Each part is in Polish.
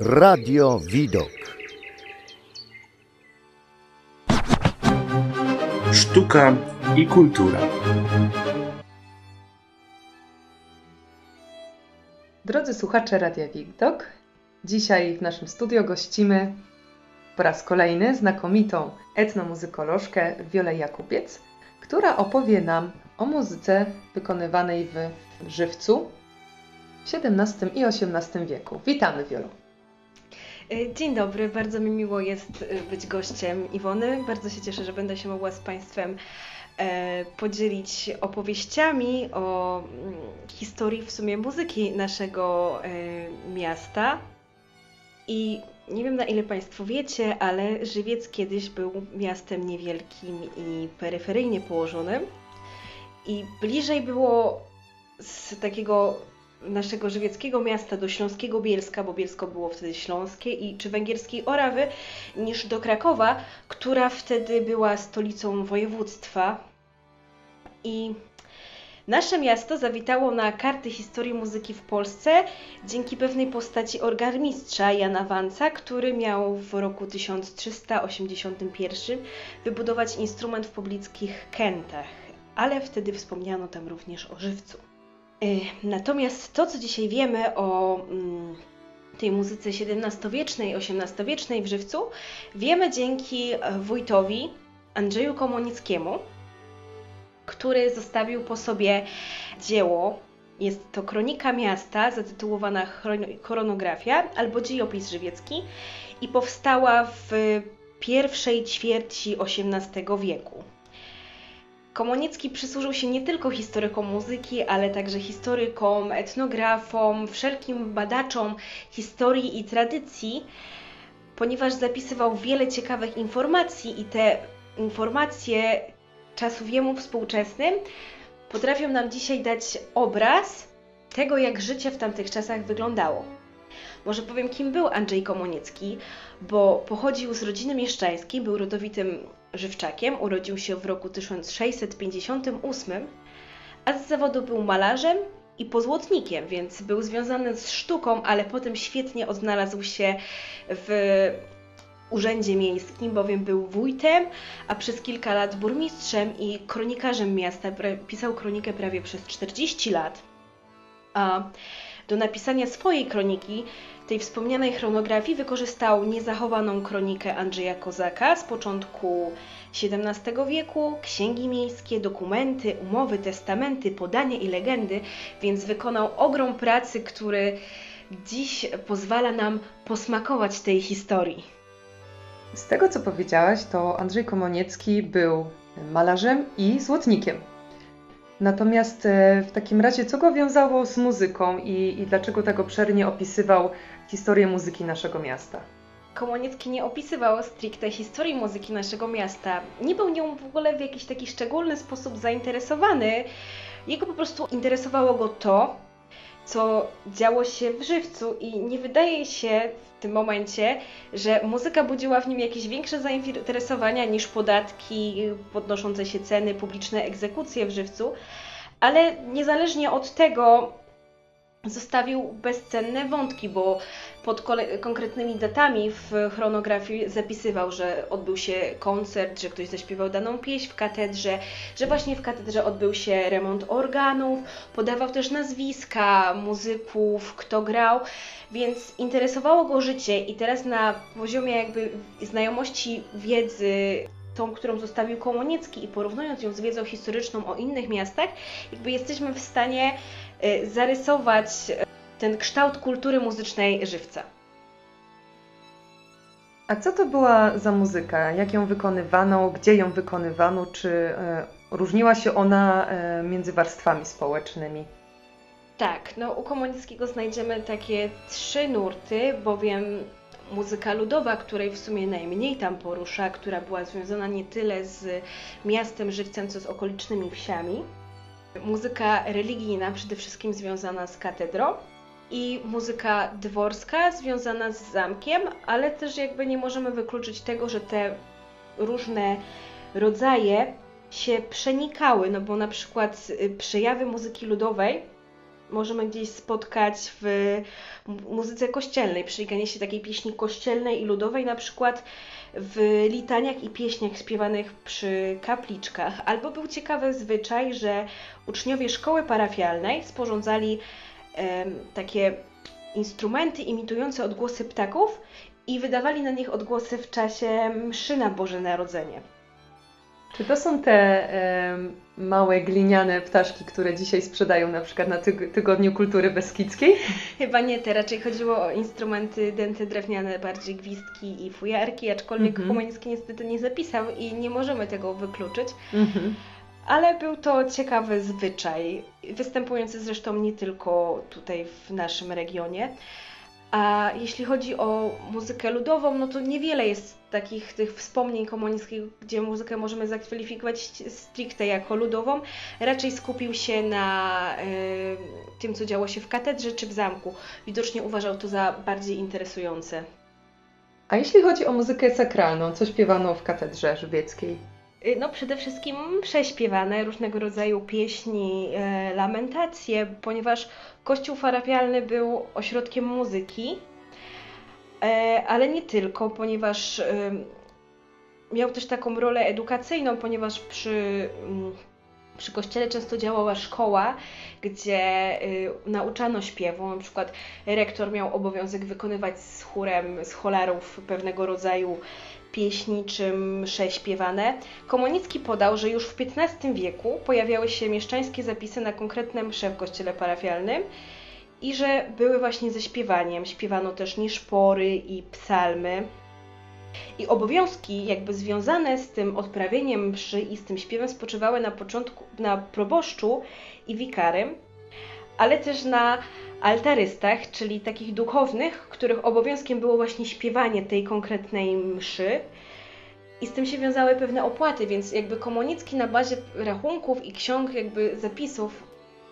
Radio Widok. Sztuka i kultura. Drodzy słuchacze Radia Widok, dzisiaj w naszym studio gościmy po raz kolejny znakomitą etnomuzykolożkę Wiolę Jakubiec, która opowie nam o muzyce wykonywanej w Żywcu w XVII i XVIII wieku. Witamy Wiolu. E, Dzień dobry, bardzo mi miło jest e, być gościem Iwony. Bardzo się cieszę, że będę się mogła z Państwem e, podzielić opowieściami o mm, historii w sumie muzyki naszego miasta. I nie wiem na ile Państwo wiecie, ale Żywiec kiedyś był miastem niewielkim i peryferyjnie położonym. I bliżej było z takiego naszego żywieckiego miasta do śląskiego Bielska, bo Bielsko było wtedy śląskie, i czy węgierskiej Orawy, niż do Krakowa, która wtedy była stolicą województwa. I nasze miasto zawitało na karty historii muzyki w Polsce dzięki pewnej postaci organmistrza Jana Wanca, który miał w roku 1381 wybudować instrument w pobliskich Kętach, ale wtedy wspomniano tam również o żywcu. Y, Natomiast to, co dzisiaj wiemy o mm, tej muzyce XVII-wiecznej, XVIII-wiecznej w Żywcu, wiemy dzięki e, wójtowi Andrzeju Komonickiemu, który zostawił po sobie dzieło. Jest to kronika miasta zatytułowana Chronografia albo Dziejopis Żywiecki i powstała w pierwszej ćwierci XVIII wieku. Komonicki przysłużył się nie tylko historykom muzyki, ale także historykom, etnografom, wszelkim badaczom historii i tradycji, ponieważ zapisywał wiele ciekawych informacji i te informacje czasów jemu współczesnym potrafią nam dzisiaj dać obraz tego, jak życie w tamtych czasach wyglądało. Może powiem, kim był Andrzej Komonicki, bo pochodził z rodziny mieszczańskiej, był rodowitym żywczakiem, urodził się w roku 1658, a z zawodu był malarzem i pozłotnikiem, więc był związany z sztuką, ale potem świetnie odnalazł się w urzędzie miejskim, bowiem był wójtem, a przez kilka lat burmistrzem i kronikarzem miasta. Pisał kronikę prawie przez 40 lat. A do napisania swojej kroniki, tej wspomnianej chronografii, wykorzystał niezachowaną kronikę Andrzeja Kozaka z początku XVII wieku, księgi miejskie, dokumenty, umowy, testamenty, podania i legendy, więc wykonał ogrom pracy, który dziś pozwala nam posmakować tej historii. Z tego, co powiedziałaś, to Andrzej Komoniecki był malarzem i złotnikiem. Natomiast e, w takim razie, co go wiązało z muzyką i, i dlaczego tak obszernie opisywał historię muzyki naszego miasta? Komuniecki nie opisywał stricte historii muzyki naszego miasta. Nie był nią w ogóle w jakiś taki szczególny sposób zainteresowany. Jego po prostu interesowało go to, co działo się w żywcu i nie wydaje się w tym momencie, że muzyka budziła w nim jakieś większe zainteresowania niż podatki, podnoszące się ceny, publiczne egzekucje w żywcu, ale niezależnie od tego zostawił bezcenne wątki, bo pod konkretnymi datami w chronografii zapisywał, że odbył się koncert, że ktoś zaśpiewał daną pieśń w katedrze, że właśnie w katedrze odbył się remont organów, podawał też nazwiska muzyków, kto grał, więc interesowało go życie i teraz na poziomie jakby znajomości wiedzy tą, którą zostawił Kołoniecki i porównując ją z wiedzą historyczną o innych miastach, jakby jesteśmy w stanie y, zarysować y, ten kształt kultury muzycznej żywca. A co to była za muzyka? Jak ją wykonywano? Gdzie ją wykonywano? Czy e, różniła się ona między warstwami społecznymi? Tak, no u Komonickiego znajdziemy takie trzy nurty, bowiem muzyka ludowa, której w sumie najmniej tam porusza, która była związana nie tyle z miastem Żywcem, co z okolicznymi wsiami. Muzyka religijna, przede wszystkim związana z katedrą i muzyka dworska związana z zamkiem, ale też jakby nie możemy wykluczyć tego, że te różne rodzaje się przenikały, no bo na przykład y, przejawy muzyki ludowej możemy gdzieś spotkać w muzyce kościelnej, przy Ganiesie takiej pieśni kościelnej i ludowej, na przykład w litaniach i pieśniach śpiewanych przy kapliczkach. Albo był ciekawy zwyczaj, że uczniowie szkoły parafialnej sporządzali takie instrumenty imitujące odgłosy ptaków i wydawali na nich odgłosy w czasie mszy na Boże Narodzenie. Czy to są te małe gliniane ptaszki, które dzisiaj sprzedają na przykład na tyg Tygodniu Kultury Beskidzkiej? Chyba nie te, raczej chodziło o instrumenty dęte drewniane, bardziej gwizdki i fujarki, aczkolwiek mm -hmm. niestety nie zapisał i nie możemy tego wykluczyć. -hmm. Ale był to ciekawy zwyczaj, występujący zresztą nie tylko tutaj w naszym regionie. A jeśli chodzi o muzykę ludową, no to niewiele jest takich tych wspomnień komunickich, gdzie muzykę możemy zakwalifikować stricte jako ludową. Raczej skupił się na y, tym, co działo się w katedrze czy w zamku. Widocznie uważał to za bardziej interesujące. A jeśli chodzi o muzykę sakralną, co śpiewano w katedrze żywieckiej? Y, no przede wszystkim prześpiewane różnego rodzaju pieśni, e, lamentacje, ponieważ kościół parafialny był ośrodkiem muzyki, e, ale nie tylko, ponieważ miał też taką rolę edukacyjną, ponieważ przy, mm, przy kościele często działała szkoła, gdzie y, nauczano śpiewu. Na przykład rektor miał obowiązek wykonywać z chórem, z cholarów pewnego rodzaju pieśni czy msze śpiewane, Komunicki podał, że już w XV wieku pojawiały się mieszczańskie zapisy na konkretne msze w kościele parafialnym i że były właśnie ze śpiewaniem. Śpiewano też nieszpory i psalmy. I obowiązki jakby związane z tym odprawieniem mszy i z tym śpiewem spoczywały na początku na proboszczu i wikarym, ale też na altarystach, czyli takich duchownych, których obowiązkiem było właśnie śpiewanie tej konkretnej mszy. I z tym się wiązały pewne opłaty, więc jakby Komunicki na bazie rachunków i ksiąg jakby zapisów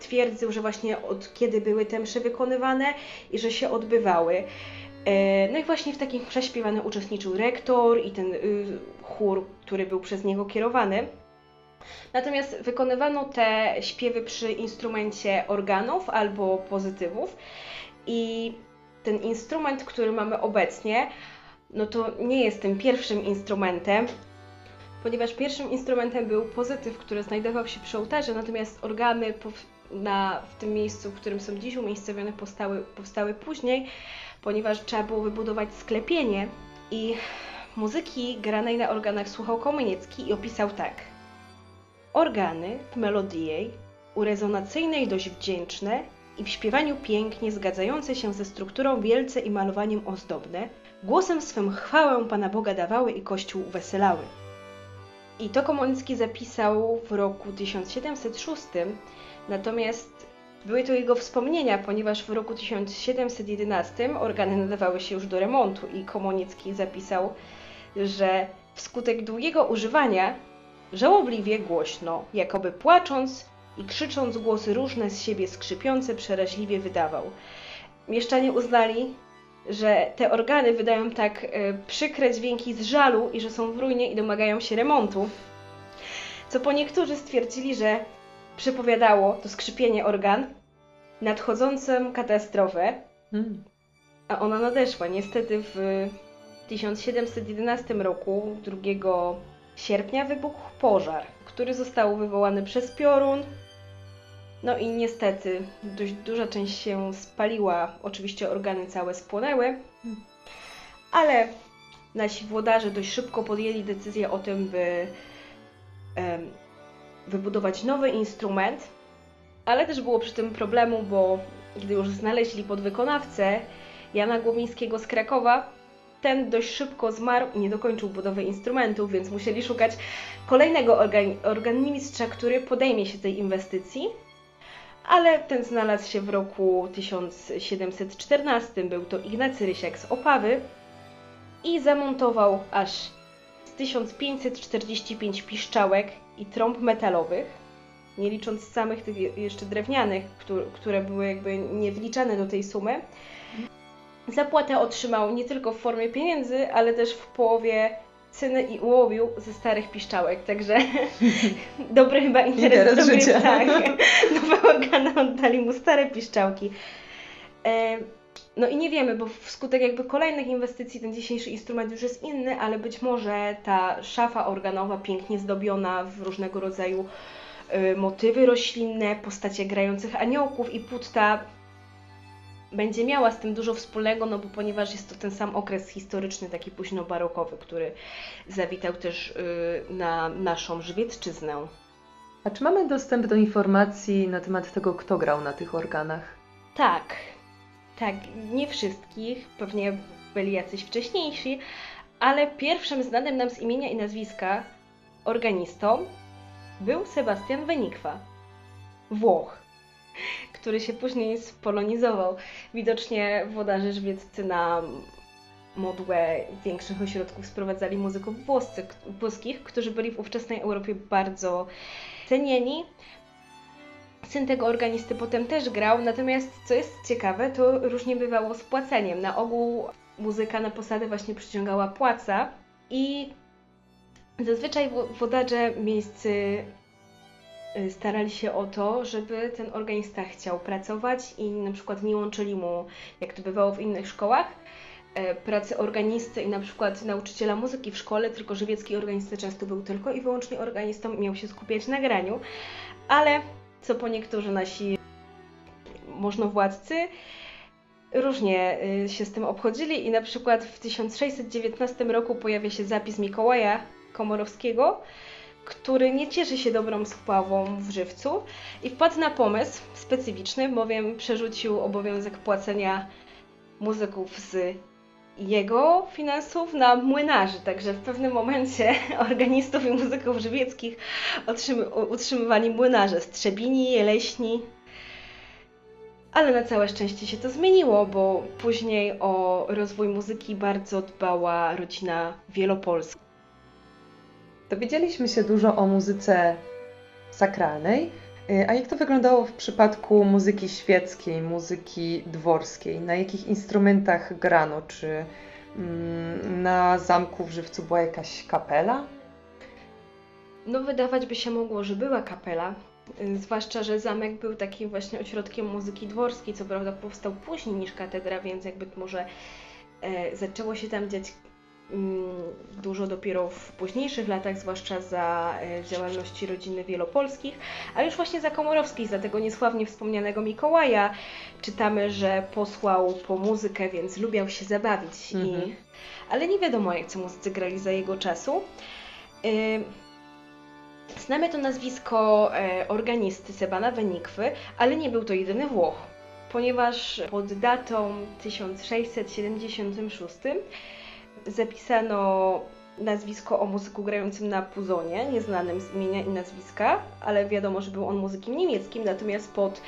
twierdził, że właśnie od kiedy były te msze wykonywane i że się odbywały. E, no i właśnie w takim prześpiewanym uczestniczył rektor i ten y, chór, który był przez niego kierowany. Natomiast wykonywano te śpiewy przy instrumencie organów albo pozytywów i ten instrument, który mamy obecnie, no to nie jest tym pierwszym instrumentem, ponieważ pierwszym instrumentem był pozytyw, który znajdował się przy ołtarze, natomiast organy na, w tym miejscu, w którym są dziś umiejscowione, powstały, powstały później, ponieważ trzeba było wybudować sklepienie i muzyki granej na organach słuchał Komuniecki i opisał tak – Organy w melodii jej, urezonacyjne i dość wdzięczne i w śpiewaniu pięknie zgadzające się ze strukturą wielce i malowaniem ozdobne, głosem swym chwałę Pana Boga dawały i Kościół weselały. I to Komoński zapisał w roku 1706, natomiast były to jego wspomnienia, ponieważ w roku 1711 organy nadawały się już do remontu i Komonicki zapisał, że wskutek długiego używania żałobliwie głośno, jakoby płacząc i krzycząc głosy różne z siebie skrzypiące, przeraźliwie wydawał. Mieszczanie uznali, że te organy wydają tak y, przykre dźwięki z żalu i że są w ruinie i domagają się remontu. Co po niektórzy stwierdzili, że przepowiadało to skrzypienie organ nadchodzącą katastrofę, hmm. a ona nadeszła. Niestety w 1711 roku, 2 sierpnia wybuchł pożar, który został wywołany przez piorun. No i niestety dość duża część się spaliła, oczywiście organy całe spłonęły, ale nasi włodarze dość szybko podjęli decyzję o tym, by wybudować nowy instrument, ale też było przy tym problemu, bo gdy już znaleźli podwykonawcę Jana Głowińskiego z Krakowa, ten dość szybko zmarł i nie dokończył budowy instrumentów, więc musieli szukać kolejnego organ organimistrza, który podejmie się tej inwestycji. Ale ten znalazł się w roku 1714, był to Ignacy Rysiak z Opawy i zamontował aż 1545 piszczałek i trąb metalowych, nie licząc samych tych jeszcze drewnianych, które były jakby nie wliczane do tej sumy. Zapłatę otrzymał nie tylko w formie pieniędzy, ale też w połowie cyny i ułowił ze starych piszczałek, także dobry chyba interes, Interes dobry, życia. Tak, oddali mu stare piszczałki. E, no i nie wiemy, bo wskutek jakby kolejnych inwestycji ten dzisiejszy instrument już jest inny, ale być może ta szafa organowa pięknie zdobiona w różnego rodzaju y, motywy roślinne, postacie grających aniołków i putta będzie miała z tym dużo wspólnego, no bo ponieważ jest to ten sam okres historyczny, taki późno barokowy, który zawitał też y, na naszą Żywiecczyznę. A czy mamy dostęp do informacji na temat tego, kto grał na tych organach? Tak, tak, nie wszystkich, pewnie byli jacyś wcześniejsi, ale pierwszym znanym nam z imienia i nazwiska organistą był Sebastian Wenikwa, Włoch, który się później spolonizował. Widocznie włodarze żywieccy na modłę większych ośrodków sprowadzali muzyków włoscy, włoskich, którzy byli w ówczesnej Europie bardzo cenieni. Syn tego organisty potem też grał, natomiast co jest ciekawe, to różnie bywało z płaceniem. Na ogół muzyka na posadę właśnie przyciągała płaca i zazwyczaj włodarze miejscy y, starali się o to, żeby ten organista chciał pracować i na przykład nie łączyli mu, jak to bywało w innych szkołach, e, pracy organisty i na przykład nauczyciela muzyki w szkole, tylko żywiecki organista często był tylko i wyłącznie organistą i miał się skupiać na graniu, ale co po niektórzy nasi możnowładcy różnie y, się z tym obchodzili i na przykład w 1619 roku pojawia się zapis Mikołaja Komorowskiego, który nie cieszy się dobrą sławą w żywcu i wpadł na pomysł specyficzny, bowiem przerzucił obowiązek płacenia muzyków z jego finansów na młynarzy. Także w pewnym momencie organistów i muzyków żywieckich utrzymywali młynarze z Trzebini, Jeleśni. Ale na całe szczęście się to zmieniło, bo później o rozwój muzyki bardzo dbała rodzina wielopolska. Dowiedzieliśmy się dużo o muzyce sakralnej, a jak to wyglądało w przypadku muzyki świeckiej, muzyki dworskiej? Na jakich instrumentach grano? Czy mm, na zamku w Żywcu była jakaś kapela? No, wydawać by się mogło, że była kapela. Zwłaszcza, że zamek był takim właśnie ośrodkiem muzyki dworskiej, co prawda powstał później niż katedra, więc jakby może e, zaczęło się tam dziać dużo dopiero w późniejszych latach, zwłaszcza za e, działalności rodziny wielopolskich, ale już właśnie za Komorowskich, za tego niesławnie wspomnianego Mikołaja, czytamy, że posłał po muzykę, więc lubiał się zabawić. Mhm. I, ale nie wiadomo, jak co muzycy grali za jego czasu. Y, Znamy to nazwisko e, organisty Sebana Wenikwy, ale nie był to jedyny Włoch, ponieważ pod datą 1676 zapisano nazwisko o muzyku grającym na puzonie, nieznanym z imienia i nazwiska, ale wiadomo, że był on muzykiem niemieckim, natomiast pod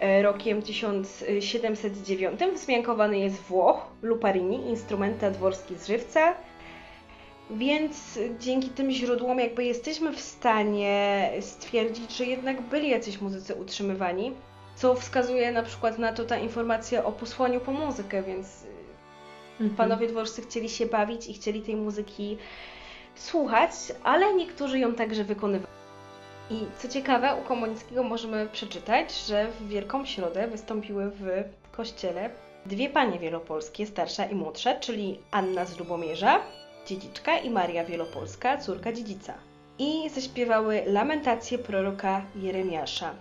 e, rokiem 1709 wzmiankowany jest Włoch, Luparini, instrumenta dworski z żywca, więc dzięki tym źródłom jakby jesteśmy w stanie stwierdzić, że jednak byli jacyś muzycy utrzymywani, co wskazuje na przykład na to ta informacja o posłaniu po muzykę, więc Mhm. panowie dworscy chcieli się bawić i chcieli tej muzyki słuchać, ale niektórzy ją także wykonywali. I co ciekawe, u Komonickiego możemy przeczytać, że w Wielką Środę wystąpiły w kościele dwie panie wielopolskie, starsza i młodsza, czyli Anna z Lubomierza, dziedziczka i Maria Wielopolska, córka dziedzica. I zaśpiewały lamentację proroka Jeremiasza.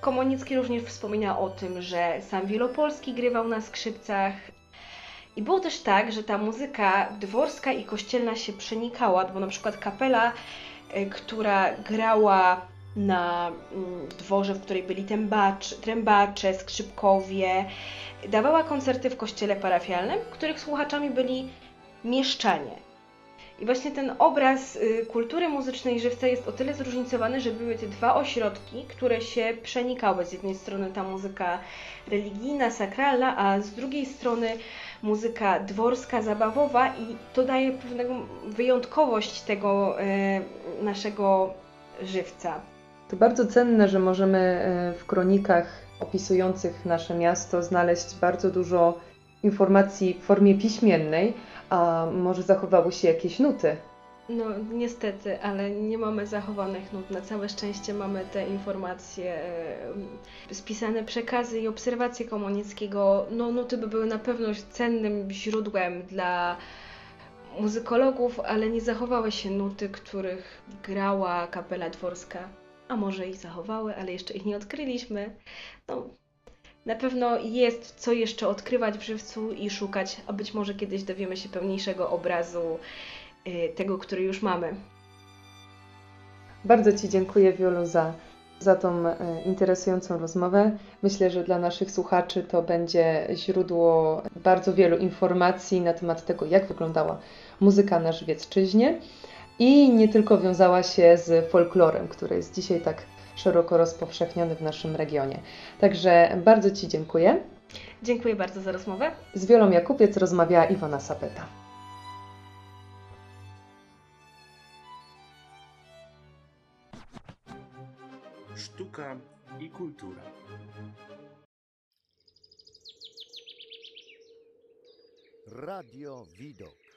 Komonicki również wspomina o tym, że sam Wielopolski grywał na skrzypcach. I było też tak, że ta muzyka dworska i kościelna się przenikała, bo na przykład kapela, y, która grała na mm, dworze, w której byli trębacze, skrzypkowie, dawała koncerty w kościele parafialnym, których słuchaczami byli mieszczanie. I właśnie ten obraz y, kultury muzycznej żywca jest o tyle zróżnicowany, że były te dwa ośrodki, które się przenikały. Z jednej strony ta muzyka religijna, sakralna, a z drugiej strony muzyka dworska, zabawowa i to daje pewną wyjątkowość tego y, naszego żywca. To bardzo cenne, że możemy e, w kronikach opisujących nasze miasto znaleźć bardzo dużo informacji w formie piśmiennej, a może zachowały się jakieś nuty? No niestety, ale nie mamy zachowanych nut. Na całe szczęście mamy te informacje, e, spisane przekazy i obserwacje Komonickiego. No nuty by były na pewno cennym źródłem dla muzykologów, ale nie zachowały się nuty, których grała kapela dworska. A może ich zachowały, ale jeszcze ich nie odkryliśmy. No, na pewno jest co jeszcze odkrywać w żywcu i szukać, a być może kiedyś dowiemy się pełniejszego obrazu tego, który już mamy. Bardzo Ci dziękuję, Wiolu, za, za tą e, interesującą rozmowę. Myślę, że dla naszych słuchaczy to będzie źródło bardzo wielu informacji na temat tego, jak wyglądała muzyka na Żywiecczyźnie i nie tylko wiązała się z folklorem, który jest dzisiaj tak szeroko rozpowszechniony w naszym regionie. Także bardzo Ci dziękuję. Dziękuję bardzo za rozmowę. Z Wiolą Jakubiec rozmawiała Iwona Sapeta. Sztuka i kultura. Radio Widok.